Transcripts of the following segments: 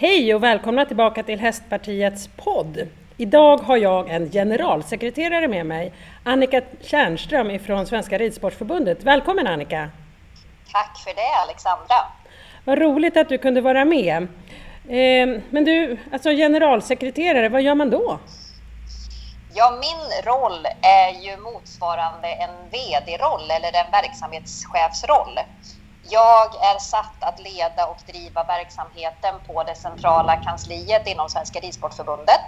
Hej och välkomna tillbaka till Hästpartiets podd. Idag har jag en generalsekreterare med mig, Annika Tjärnström ifrån Svenska Ridsportförbundet. Välkommen Annika! Tack för det Alexandra! Vad roligt att du kunde vara med. Eh, men du, alltså generalsekreterare, vad gör man då? Ja, min roll är ju motsvarande en VD-roll eller en verksamhetschefsroll. Jag är satt att leda och driva verksamheten på det centrala kansliet inom Svenska Ridsportförbundet.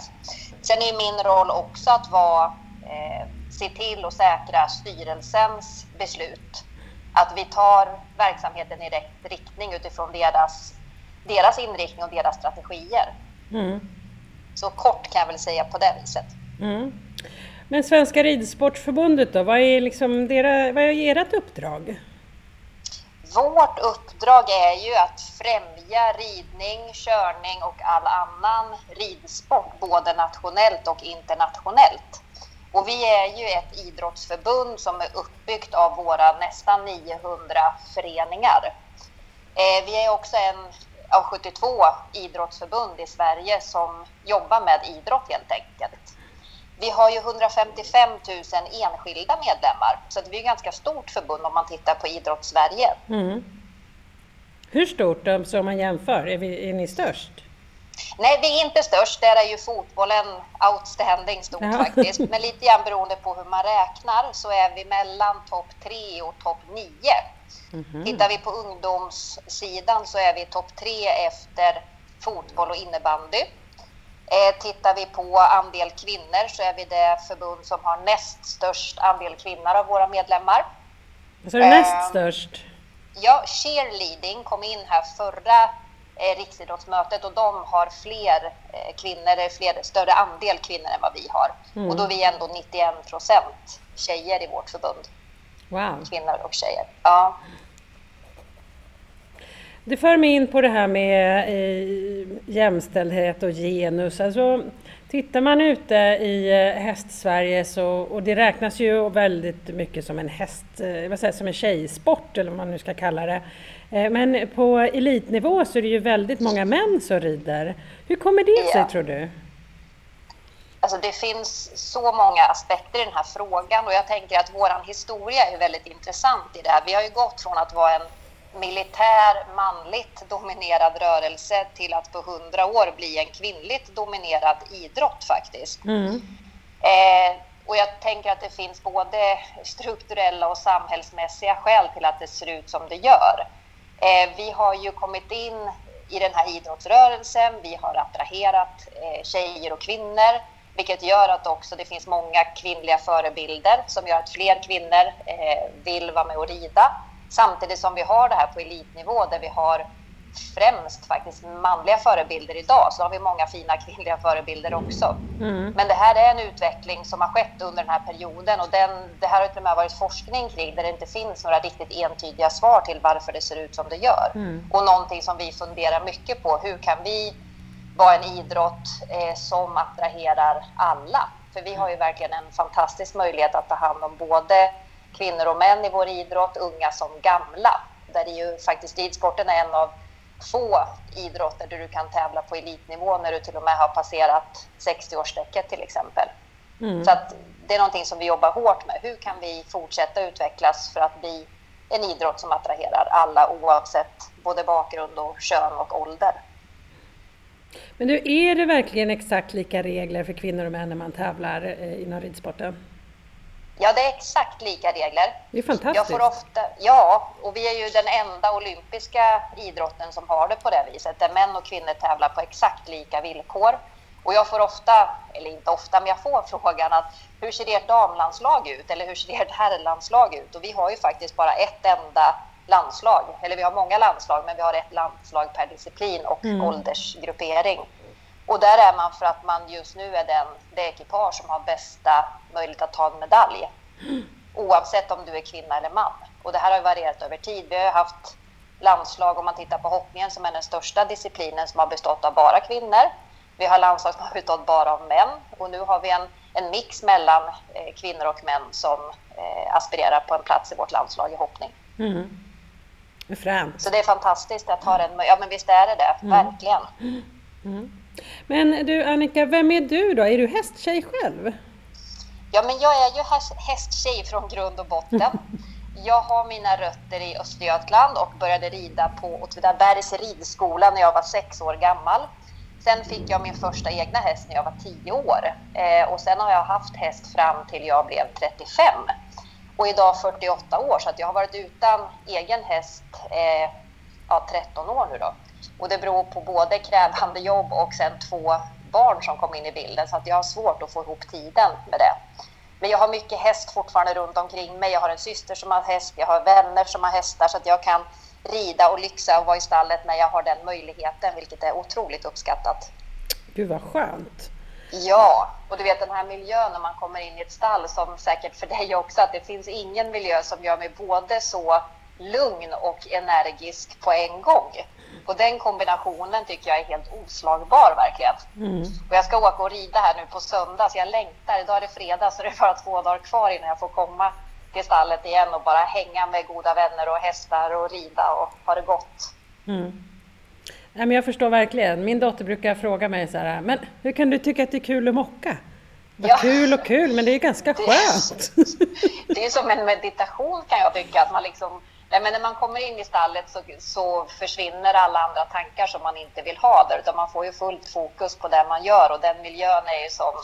Sen är min roll också att vara, eh, se till och säkra styrelsens beslut. Att vi tar verksamheten i rätt riktning utifrån deras, deras inriktning och deras strategier. Mm. Så kort kan jag väl säga på det viset. Mm. Men Svenska Ridsportförbundet då, vad är, liksom deras, vad är ert uppdrag? Vårt uppdrag är ju att främja ridning, körning och all annan ridsport, både nationellt och internationellt. Och vi är ju ett idrottsförbund som är uppbyggt av våra nästan 900 föreningar. Eh, vi är också en av 72 idrottsförbund i Sverige som jobbar med idrott helt enkelt. Vi har ju 155 000 enskilda medlemmar, så det är ett ganska stort förbund om man tittar på Idrottssverige. Mm. Hur stort då, så om man jämför? Är, vi, är ni störst? Nej, vi är inte störst. Där är ju fotbollen outstanding stort ja. faktiskt. Men lite grann beroende på hur man räknar så är vi mellan topp tre och topp nio. Mm -hmm. Tittar vi på ungdomssidan så är vi topp tre efter fotboll och innebandy. Eh, tittar vi på andel kvinnor så är vi det förbund som har näst störst andel kvinnor av våra medlemmar. Så är det näst eh, störst? Ja, cheerleading kom in här förra eh, riksidrottsmötet och de har fler eh, kvinnor, fler, större andel kvinnor än vad vi har. Mm. Och då är vi ändå 91 procent tjejer i vårt förbund. Wow. Kvinnor och tjejer. Ja. Det för mig in på det här med eh, jämställdhet och genus. Alltså, tittar man ute i eh, hästsverige så, och det räknas ju väldigt mycket som en häst, eh, vad säger, som en tjejsport eller vad man nu ska kalla det. Men på elitnivå så är det ju väldigt många män som rider. Hur kommer det sig ja. tror du? Alltså det finns så många aspekter i den här frågan och jag tänker att vår historia är väldigt intressant i det här. Vi har ju gått från att vara en militär, manligt dominerad rörelse till att på hundra år bli en kvinnligt dominerad idrott faktiskt. Mm. Eh, och jag tänker att det finns både strukturella och samhällsmässiga skäl till att det ser ut som det gör. Eh, vi har ju kommit in i den här idrottsrörelsen, vi har attraherat eh, tjejer och kvinnor, vilket gör att också det finns många kvinnliga förebilder som gör att fler kvinnor eh, vill vara med och rida. Samtidigt som vi har det här på elitnivå där vi har främst faktiskt manliga förebilder idag, så har vi många fina kvinnliga förebilder också. Mm. Men det här är en utveckling som har skett under den här perioden och den, det här har till och med varit forskning kring där det inte finns några riktigt entydiga svar till varför det ser ut som det gör. Mm. Och någonting som vi funderar mycket på, hur kan vi vara en idrott eh, som attraherar alla? För vi har ju verkligen en fantastisk möjlighet att ta hand om både kvinnor och män i vår idrott, unga som gamla. Där det ju faktiskt ridsporten är en av få idrotter där du kan tävla på elitnivå när du till och med har passerat 60-årsstrecket till exempel. Mm. Så att det är någonting som vi jobbar hårt med. Hur kan vi fortsätta utvecklas för att bli en idrott som attraherar alla oavsett både bakgrund och kön och ålder? Men du, är det verkligen exakt lika regler för kvinnor och män när man tävlar eh, inom ridsporten? Ja, det är exakt lika regler. Det är fantastiskt. Jag får ofta, ja, och vi är ju den enda olympiska idrotten som har det på det viset, där män och kvinnor tävlar på exakt lika villkor. Och jag får ofta, eller inte ofta, men jag får frågan att hur ser ert damlandslag ut? Eller hur ser ert herrlandslag ut? Och vi har ju faktiskt bara ett enda landslag, eller vi har många landslag, men vi har ett landslag per disciplin och mm. åldersgruppering. Och där är man för att man just nu är den, det ekipage som har bästa möjlighet att ta en medalj. Oavsett om du är kvinna eller man. Och det här har varierat över tid. Vi har haft landslag, om man tittar på hoppningen som är den största disciplinen som har bestått av bara kvinnor. Vi har landslag som har bestått bara av män och nu har vi en, en mix mellan eh, kvinnor och män som eh, aspirerar på en plats i vårt landslag i hoppning. Mm. Främt. Så det är fantastiskt att ha den Ja, men visst är det det, mm. verkligen. Mm. Men du Annika, vem är du då? Är du hästtjej själv? Ja, men jag är ju hästtjej från grund och botten. Jag har mina rötter i Östergötland och började rida på Åtvidabergs ridskola när jag var sex år gammal. Sen fick jag min första egna häst när jag var tio år eh, och sen har jag haft häst fram till jag blev 35 och idag 48 år så att jag har varit utan egen häst eh, ja, 13 år nu då. Och det beror på både krävande jobb och sen två barn som kom in i bilden så att jag har svårt att få ihop tiden med det. Men jag har mycket häst fortfarande runt omkring mig. Jag har en syster som har häst, jag har vänner som har hästar så att jag kan rida och lyxa och vara i stallet när jag har den möjligheten, vilket är otroligt uppskattat. Gud vad skönt! Ja, och du vet den här miljön när man kommer in i ett stall, som säkert för dig också, att det finns ingen miljö som gör mig både så lugn och energisk på en gång. Och den kombinationen tycker jag är helt oslagbar verkligen. Mm. Och jag ska åka och rida här nu på söndag, så jag längtar. Idag är det fredag, så det är bara två dagar kvar innan jag får komma till stallet igen och bara hänga med goda vänner och hästar och rida och ha det gott. Mm. Ja, men jag förstår verkligen. Min dotter brukar fråga mig så här, men hur kan du tycka att det är kul att mocka? Ja. kul och kul, men det är ganska skönt. Det är som en meditation kan jag tycka, att man liksom Nej, men när man kommer in i stallet så, så, försvinner alla andra tankar som man inte vill ha där, utan man får ju fullt fokus på det man gör och den miljön är ju som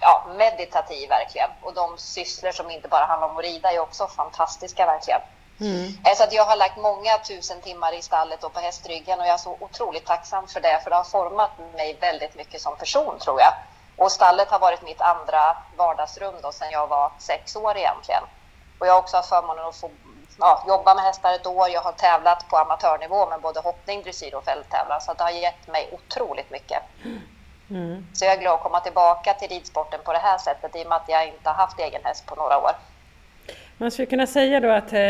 ja, meditativ verkligen. Och de sysslor som inte bara handlar om att rida är också fantastiska verkligen. Mm. Eh, så att jag har lagt många tusen timmar i stallet och på hästryggen och jag är så otroligt tacksam för det, för det har format mig väldigt mycket som person tror jag. Och stallet har varit mitt andra vardagsrum då sedan jag var sex år egentligen. Och jag har också haft förmånen att få ja, jobba med hästar ett år. Jag har tävlat på amatörnivå med både hoppning, dressyr och fälttävlan. Så det har gett mig otroligt mycket. Mm. Så jag är glad att komma tillbaka till ridsporten på det här sättet i och med att jag inte har haft egen häst på några år. Man skulle kunna säga då att eh,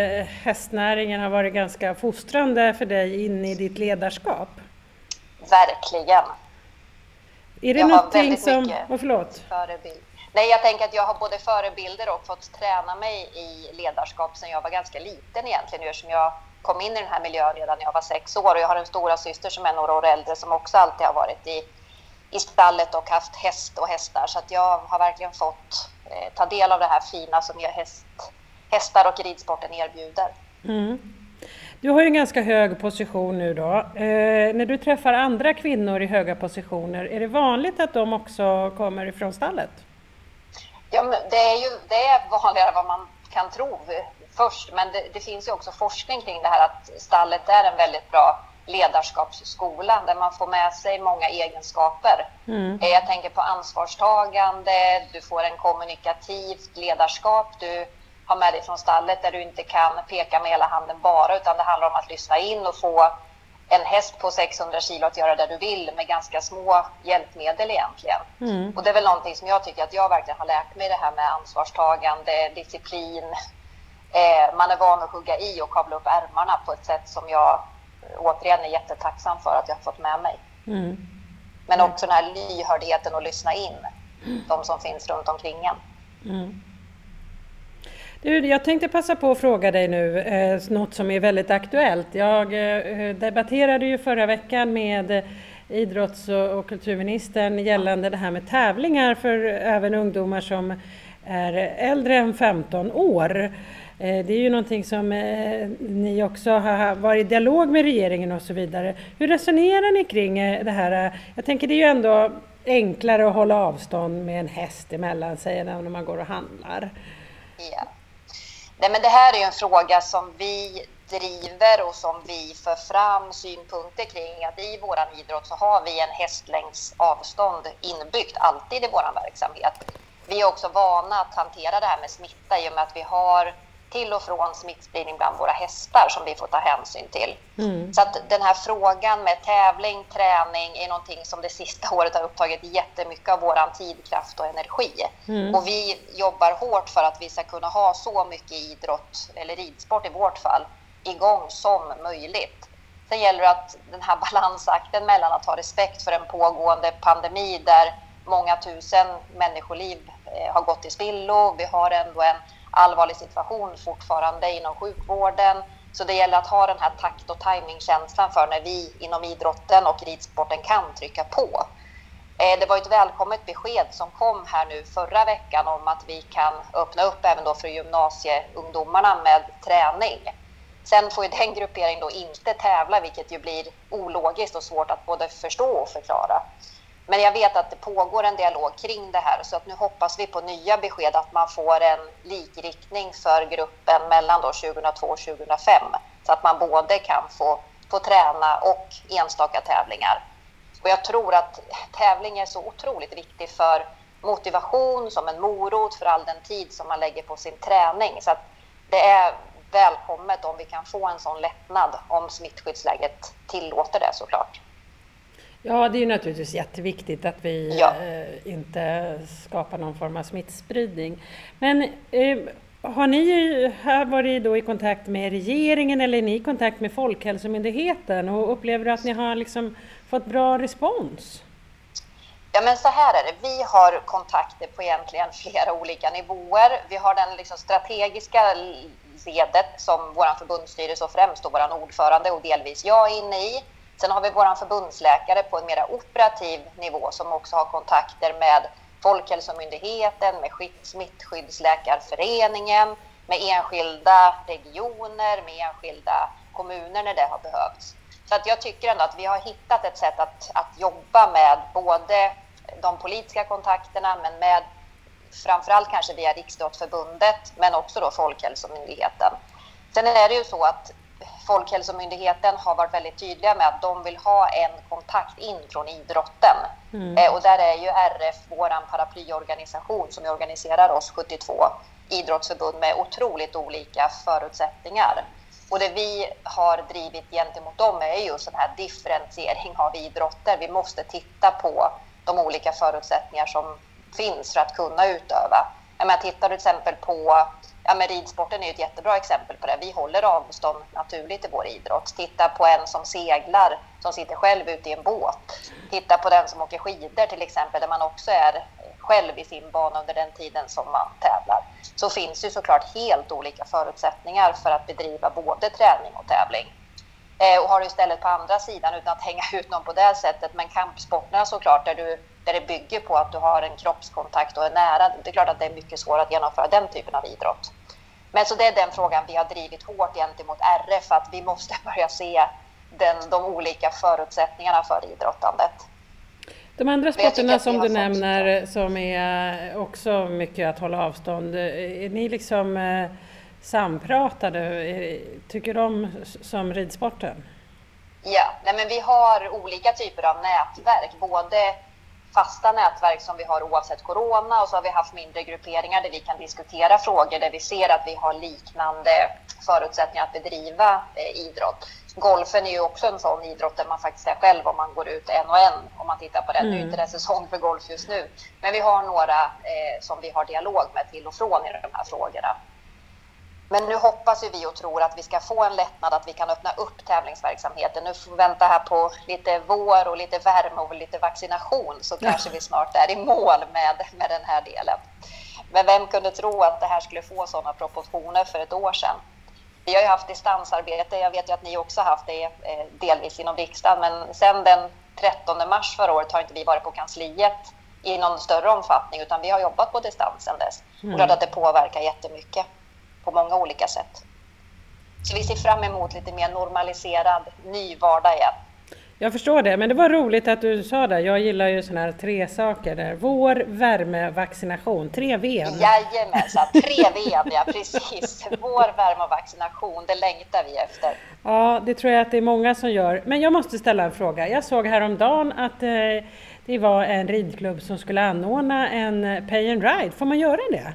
hästnäringen har varit ganska fostrande för dig in i ditt ledarskap? Verkligen. Är det jag någonting som... Oh, förlåt. Förebild. Nej, jag tänker att jag har både förebilder och fått träna mig i ledarskap sedan jag var ganska liten egentligen, eftersom jag kom in i den här miljön redan när jag var sex år. Och jag har en stora syster som är några år äldre som också alltid har varit i, i stallet och haft häst och hästar. Så att jag har verkligen fått eh, ta del av det här fina som jag häst, hästar och ridsporten erbjuder. Mm. Du har ju en ganska hög position nu då. Eh, när du träffar andra kvinnor i höga positioner, är det vanligt att de också kommer ifrån stallet? Ja, det är ju det är vanligare än vad man kan tro först, men det, det, finns ju också forskning kring det här att stallet är en väldigt bra ledarskapsskola där man får med sig många egenskaper. Mm. Eh, jag tänker på ansvarstagande, du får en kommunikativt ledarskap, du har med dig från stallet där du inte kan peka med hela handen bara, utan det handlar om att lyssna in och få en häst på 600 kilo att göra det du vill med ganska små hjälpmedel egentligen. Mm. Och det är väl någonting som jag tycker att jag verkligen har lärt mig det här med ansvarstagande, disciplin. Eh, man är van att hugga i och kavla upp ärmarna på ett sätt som jag återigen är jättetacksam för att jag har fått med mig. Mm. Men också den här lyhördheten att lyssna in de som finns runt omkring en. Mm. Du, jag tänkte passa på att fråga dig nu eh, något som är väldigt aktuellt. Jag eh, debatterade ju förra veckan med idrotts och kulturministern gällande det här med tävlingar för även ungdomar som är äldre än 15 år. Eh, det är ju någonting som eh, ni också har varit i dialog med regeringen och så vidare. Hur resonerar ni kring eh, det här? Jag tänker det är ju ändå enklare att hålla avstånd med en häst emellan sig än när man går och handlar. Ja. Nej, men det här är ju en fråga som vi driver och som vi för fram synpunkter kring att i vår idrott så har vi en hästlängds avstånd inbyggt alltid i vår verksamhet. Vi är också vana att hantera det här med smitta i och med att vi har till och från smittspridning bland våra hästar som vi får ta hänsyn till. Mm. Så att den här frågan med tävling, träning är någonting som det sista året har upptagit jättemycket av vår tid, kraft och energi. Mm. Och vi jobbar hårt för att vi ska kunna ha så mycket idrott, eller ridsport i vårt fall, igång som möjligt. Sen gäller det att den här balansakten mellan att ha respekt för en pågående pandemi där många tusen människoliv eh, har gått i spillo. Vi har ändå en allvarlig situation fortfarande inom sjukvården. Så det gäller att ha den här takt och timingkänslan för när vi inom idrotten och ridsporten kan trycka på. Eh, det var ett välkommet besked som kom här nu förra veckan om att vi kan öppna upp även då för gymnasieungdomarna med träning. Sen får ju den grupperingen då inte tävla, vilket ju blir ologiskt och svårt att både förstå och förklara. Men jag vet att det pågår en dialog kring det här så att nu hoppas vi på nya besked att man får en likriktning för gruppen mellan då 2002 och 2005 så att man både kan få, få träna och enstaka tävlingar. Och jag tror att tävling är så otroligt viktig för motivation, som en morot för all den tid som man lägger på sin träning. Så att det är välkommet om vi kan få en sån lättnad om smittskyddsläget tillåter det såklart. Ja, det är ju naturligtvis jätteviktigt att vi ja. eh, inte skapar någon form av smittspridning. Men eh, har ni här varit då i kontakt med regeringen eller är ni i kontakt med Folkhälsomyndigheten och upplever att ni har liksom fått bra respons? Ja, men så här är det. Vi har kontakter på egentligen flera olika nivåer. Vi har den liksom strategiska ledet som vår förbundsstyrelse och främst vår ordförande och delvis jag är inne i. Sen har vi vår förbundsläkare på en mer operativ nivå som också har kontakter med Folkhälsomyndigheten, med Smittskyddsläkarföreningen, med enskilda regioner, med enskilda kommuner när det har behövts. Så att jag tycker ändå att vi har hittat ett sätt att, att jobba med både de politiska kontakterna men med framförallt kanske via Riksidrottsförbundet men också då Folkhälsomyndigheten. Sen är det ju så att Folkhälsomyndigheten har varit väldigt tydliga med att de vill ha en kontakt in från idrotten. Mm. Eh, och där är ju RF vår paraplyorganisation som organiserar oss 72 idrottsförbund med otroligt olika förutsättningar. Och det vi har drivit gentemot dem är just den här differentiering av idrotter. Vi måste titta på de olika förutsättningar som finns för att kunna utöva. Jag menar, tittar du till exempel på Ja, men ridsporten är ett jättebra exempel på det. Vi håller avstånd naturligt i vår idrott. Titta på en som seglar, som sitter själv ute i en båt. Titta på den som åker skidor till exempel, där man också är själv i sin bana under den tiden som man tävlar. Så finns det såklart helt olika förutsättningar för att bedriva både träning och tävling. Eh, och har du istället på andra sidan, utan att hänga ut någon på det sättet, men kampsporterna såklart, där, du, där det bygger på att du har en kroppskontakt och är nära, det är klart att det är mycket svårare att genomföra den typen av idrott. Men så det är den frågan vi har drivit hårt gentemot RF, att vi måste börja se den, de olika förutsättningarna för idrottandet. De andra sporterna som du nämner som är också mycket att hålla avstånd, är ni liksom eh, sampratade? Tycker de som ridsporten? Ja, nej men vi har olika typer av nätverk, både fasta nätverk som vi har oavsett corona och så har vi haft mindre grupperingar där vi kan diskutera frågor där vi ser att vi har liknande förutsättningar att bedriva eh, idrott. Golfen är ju också en sån idrott där man faktiskt är själv om man går ut en och en om man tittar på det. Mm. Nu är inte det säsong för golf just nu, men vi har några eh, som vi har dialog med till och från i de här frågorna. Men nu hoppas vi och tror att vi ska få en lättnad, att vi kan öppna upp tävlingsverksamheten. Nu får vi vänta här på lite vår och lite värme och lite vaccination så ja. kanske vi snart är i mål med, med den här delen. Men vem kunde tro att det här skulle få sådana proportioner för ett år sedan? Vi har ju haft distansarbete, jag vet ju att ni också haft det eh, delvis inom riksdagen, men sen den 13 mars förra året har inte vi varit på kansliet i någon större omfattning, utan vi har jobbat på distans sedan dess. Mm. Och det påverkar jättemycket på många olika sätt. Så vi ser fram emot lite mer normaliserad ny vardag igen. Jag förstår det, men det var roligt att du sa det. Jag gillar ju sådana här tre saker där. Vår, värme, vaccination. Tre V. Jajamensan, tre V, ja precis. Vår, värme och vaccination, det längtar vi efter. Ja, det tror jag att det är många som gör. Men jag måste ställa en fråga. Jag såg häromdagen att eh, det var en ridklubb som skulle anordna en pay and ride. Får man göra det?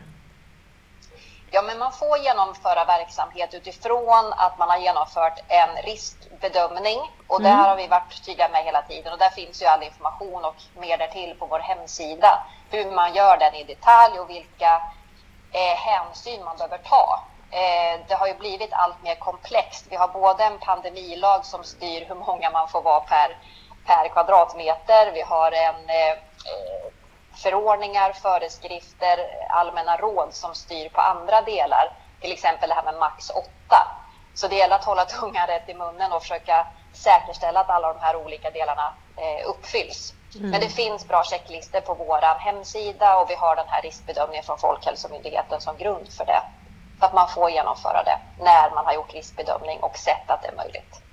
Ja, men man får genomföra verksamhet utifrån att man har genomfört en riskbedömning och mm. det här har vi varit tydliga med hela tiden och där finns ju all information och mer därtill på vår hemsida hur man gör den i detalj och vilka eh, hänsyn man behöver ta. Eh, det har ju blivit allt mer komplext. Vi har både en pandemilag som styr hur många man får vara per, per kvadratmeter. Vi har en eh förordningar, föreskrifter, allmänna råd som styr på andra delar, till exempel det här med max 8. Så det gäller att hålla tungan rätt i munnen och försöka säkerställa att alla de här olika delarna eh, uppfylls. Mm. Men det finns bra checklistor på vår hemsida och vi har den här riskbedömningen från Folkhälsomyndigheten som grund för det. Så att man får genomföra det när man har gjort riskbedömning och sett att det är möjligt.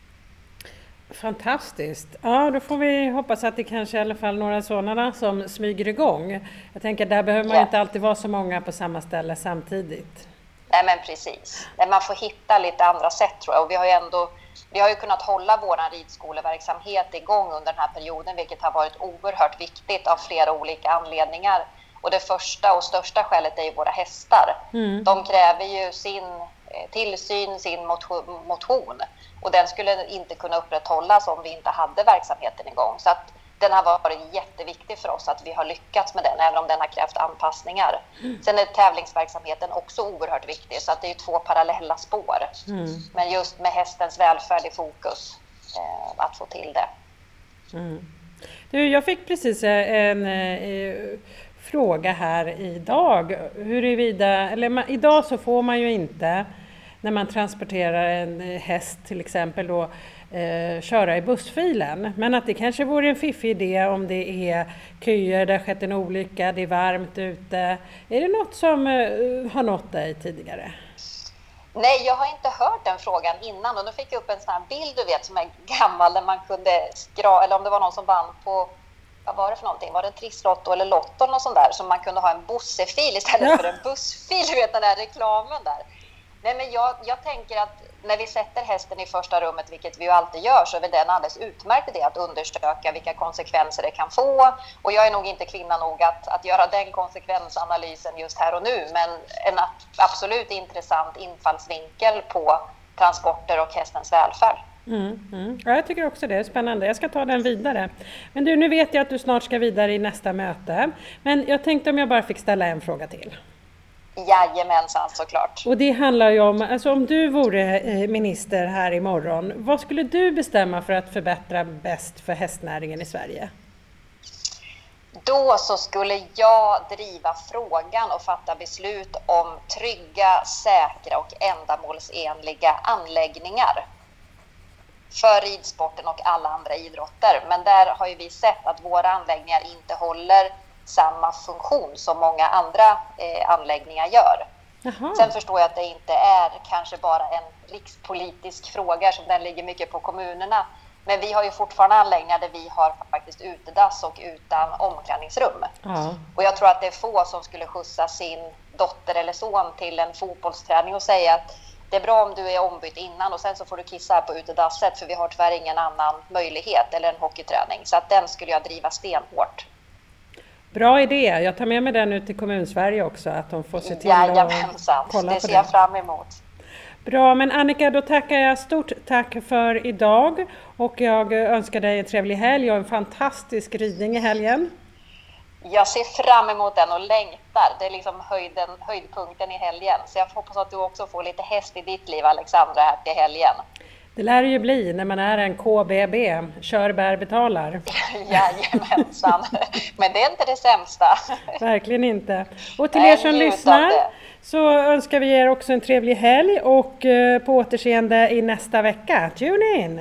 Fantastiskt! Ja, då får vi hoppas att det kanske i alla fall några sådana som smyger igång. Jag tänker där behöver man ja. inte alltid vara så många på samma ställe samtidigt. Nej, men precis. Man får hitta lite andra sätt tror jag. Och vi har ju ändå vi har ju kunnat hålla vår ridskoleverksamhet igång under den här perioden, vilket har varit oerhört viktigt av flera olika anledningar. Och det första och största skälet är ju våra hästar. Mm. De kräver ju sin tillsyn, sin motion och den skulle inte kunna upprätthållas om vi inte hade verksamheten igång. Så att den har varit jätteviktig för oss att vi har lyckats med den, även om den har krävt anpassningar. Sen är tävlingsverksamheten också oerhört viktig, så att det är två parallella spår. Mm. Men just med hästens välfärd i fokus, eh, att få till det. Mm. Du, jag fick precis en eh, fråga här idag, huruvida, eller idag så får man ju inte när man transporterar en häst till exempel då eh, köra i bussfilen. Men att det kanske vore en fiffig idé om det är köer, det har skett en olycka, det är varmt ute. Är det något som eh, har nått dig tidigare? Nej, jag har inte hört den frågan innan och då fick jag upp en sån här bild du vet som är gammal där man kunde skra eller om det var någon som vann på vad var det för någonting? Var det Trisslotto eller Lotto eller något sånt där som man kunde ha en bussefil istället ja. för en bussfil? Du vet den där reklamen där. Nej, men jag, jag tänker att när vi sätter hästen i första rummet, vilket vi ju alltid gör, så är väl den alldeles utmärkt idé att undersöka vilka konsekvenser det kan få. Och jag är nog inte kvinna nog att, att göra den konsekvensanalysen just här och nu, men en absolut intressant infallsvinkel på transporter och hästens välfärd. Mm, mm. Ja, jag tycker också det är spännande. Jag ska ta den vidare. Men du, nu vet jag att du snart ska vidare i nästa möte. Men jag tänkte om jag bara fick ställa en fråga till. Jajamensan såklart. Och det handlar ju om, alltså om du vore eh, minister här imorgon, vad skulle du bestämma för att förbättra bäst för hästnäringen i Sverige? Då så skulle jag driva frågan och fatta beslut om trygga, säkra och ändamålsenliga anläggningar för ridsporten och alla andra idrotter. Men där har ju vi sett att våra anläggningar inte håller samma funktion som många andra eh, anläggningar gör. Jaha. Sen förstår jag att det inte är kanske bara en rikspolitisk fråga som den ligger mycket på kommunerna. Men vi har ju fortfarande anläggningar där vi har faktiskt utedass och utan omklädningsrum. Ja. Och jag tror att det är få som skulle skjutsa sin dotter eller son till en fotbollsträning och säga att det är bra om du är ombytt innan och sen så får du kissa här på utedasset för vi har tyvärr ingen annan möjlighet eller en hockeyträning. Så att den skulle jag driva stenhårt. Bra idé, jag tar med mig den ut till Kommunsverige också, att de får se till Jajamensan. att kolla det på det. ser jag fram emot. Bra, men Annika, då tackar jag stort tack för idag och jag önskar dig en trevlig helg och en fantastisk ridning i helgen. Jag ser fram emot den och längtar. Det är liksom höjden, höjdpunkten i helgen. Så jag hoppas att du också får lite häst i ditt liv, Alexandra, här till helgen. Det lär det ju bli när man är en KBB, kör, bär, betalar. Jajamensan, men det är inte det sämsta. Verkligen inte. Och till er som lyssnar så önskar vi er också en trevlig helg och eh, på återseende i nästa vecka. Tune in!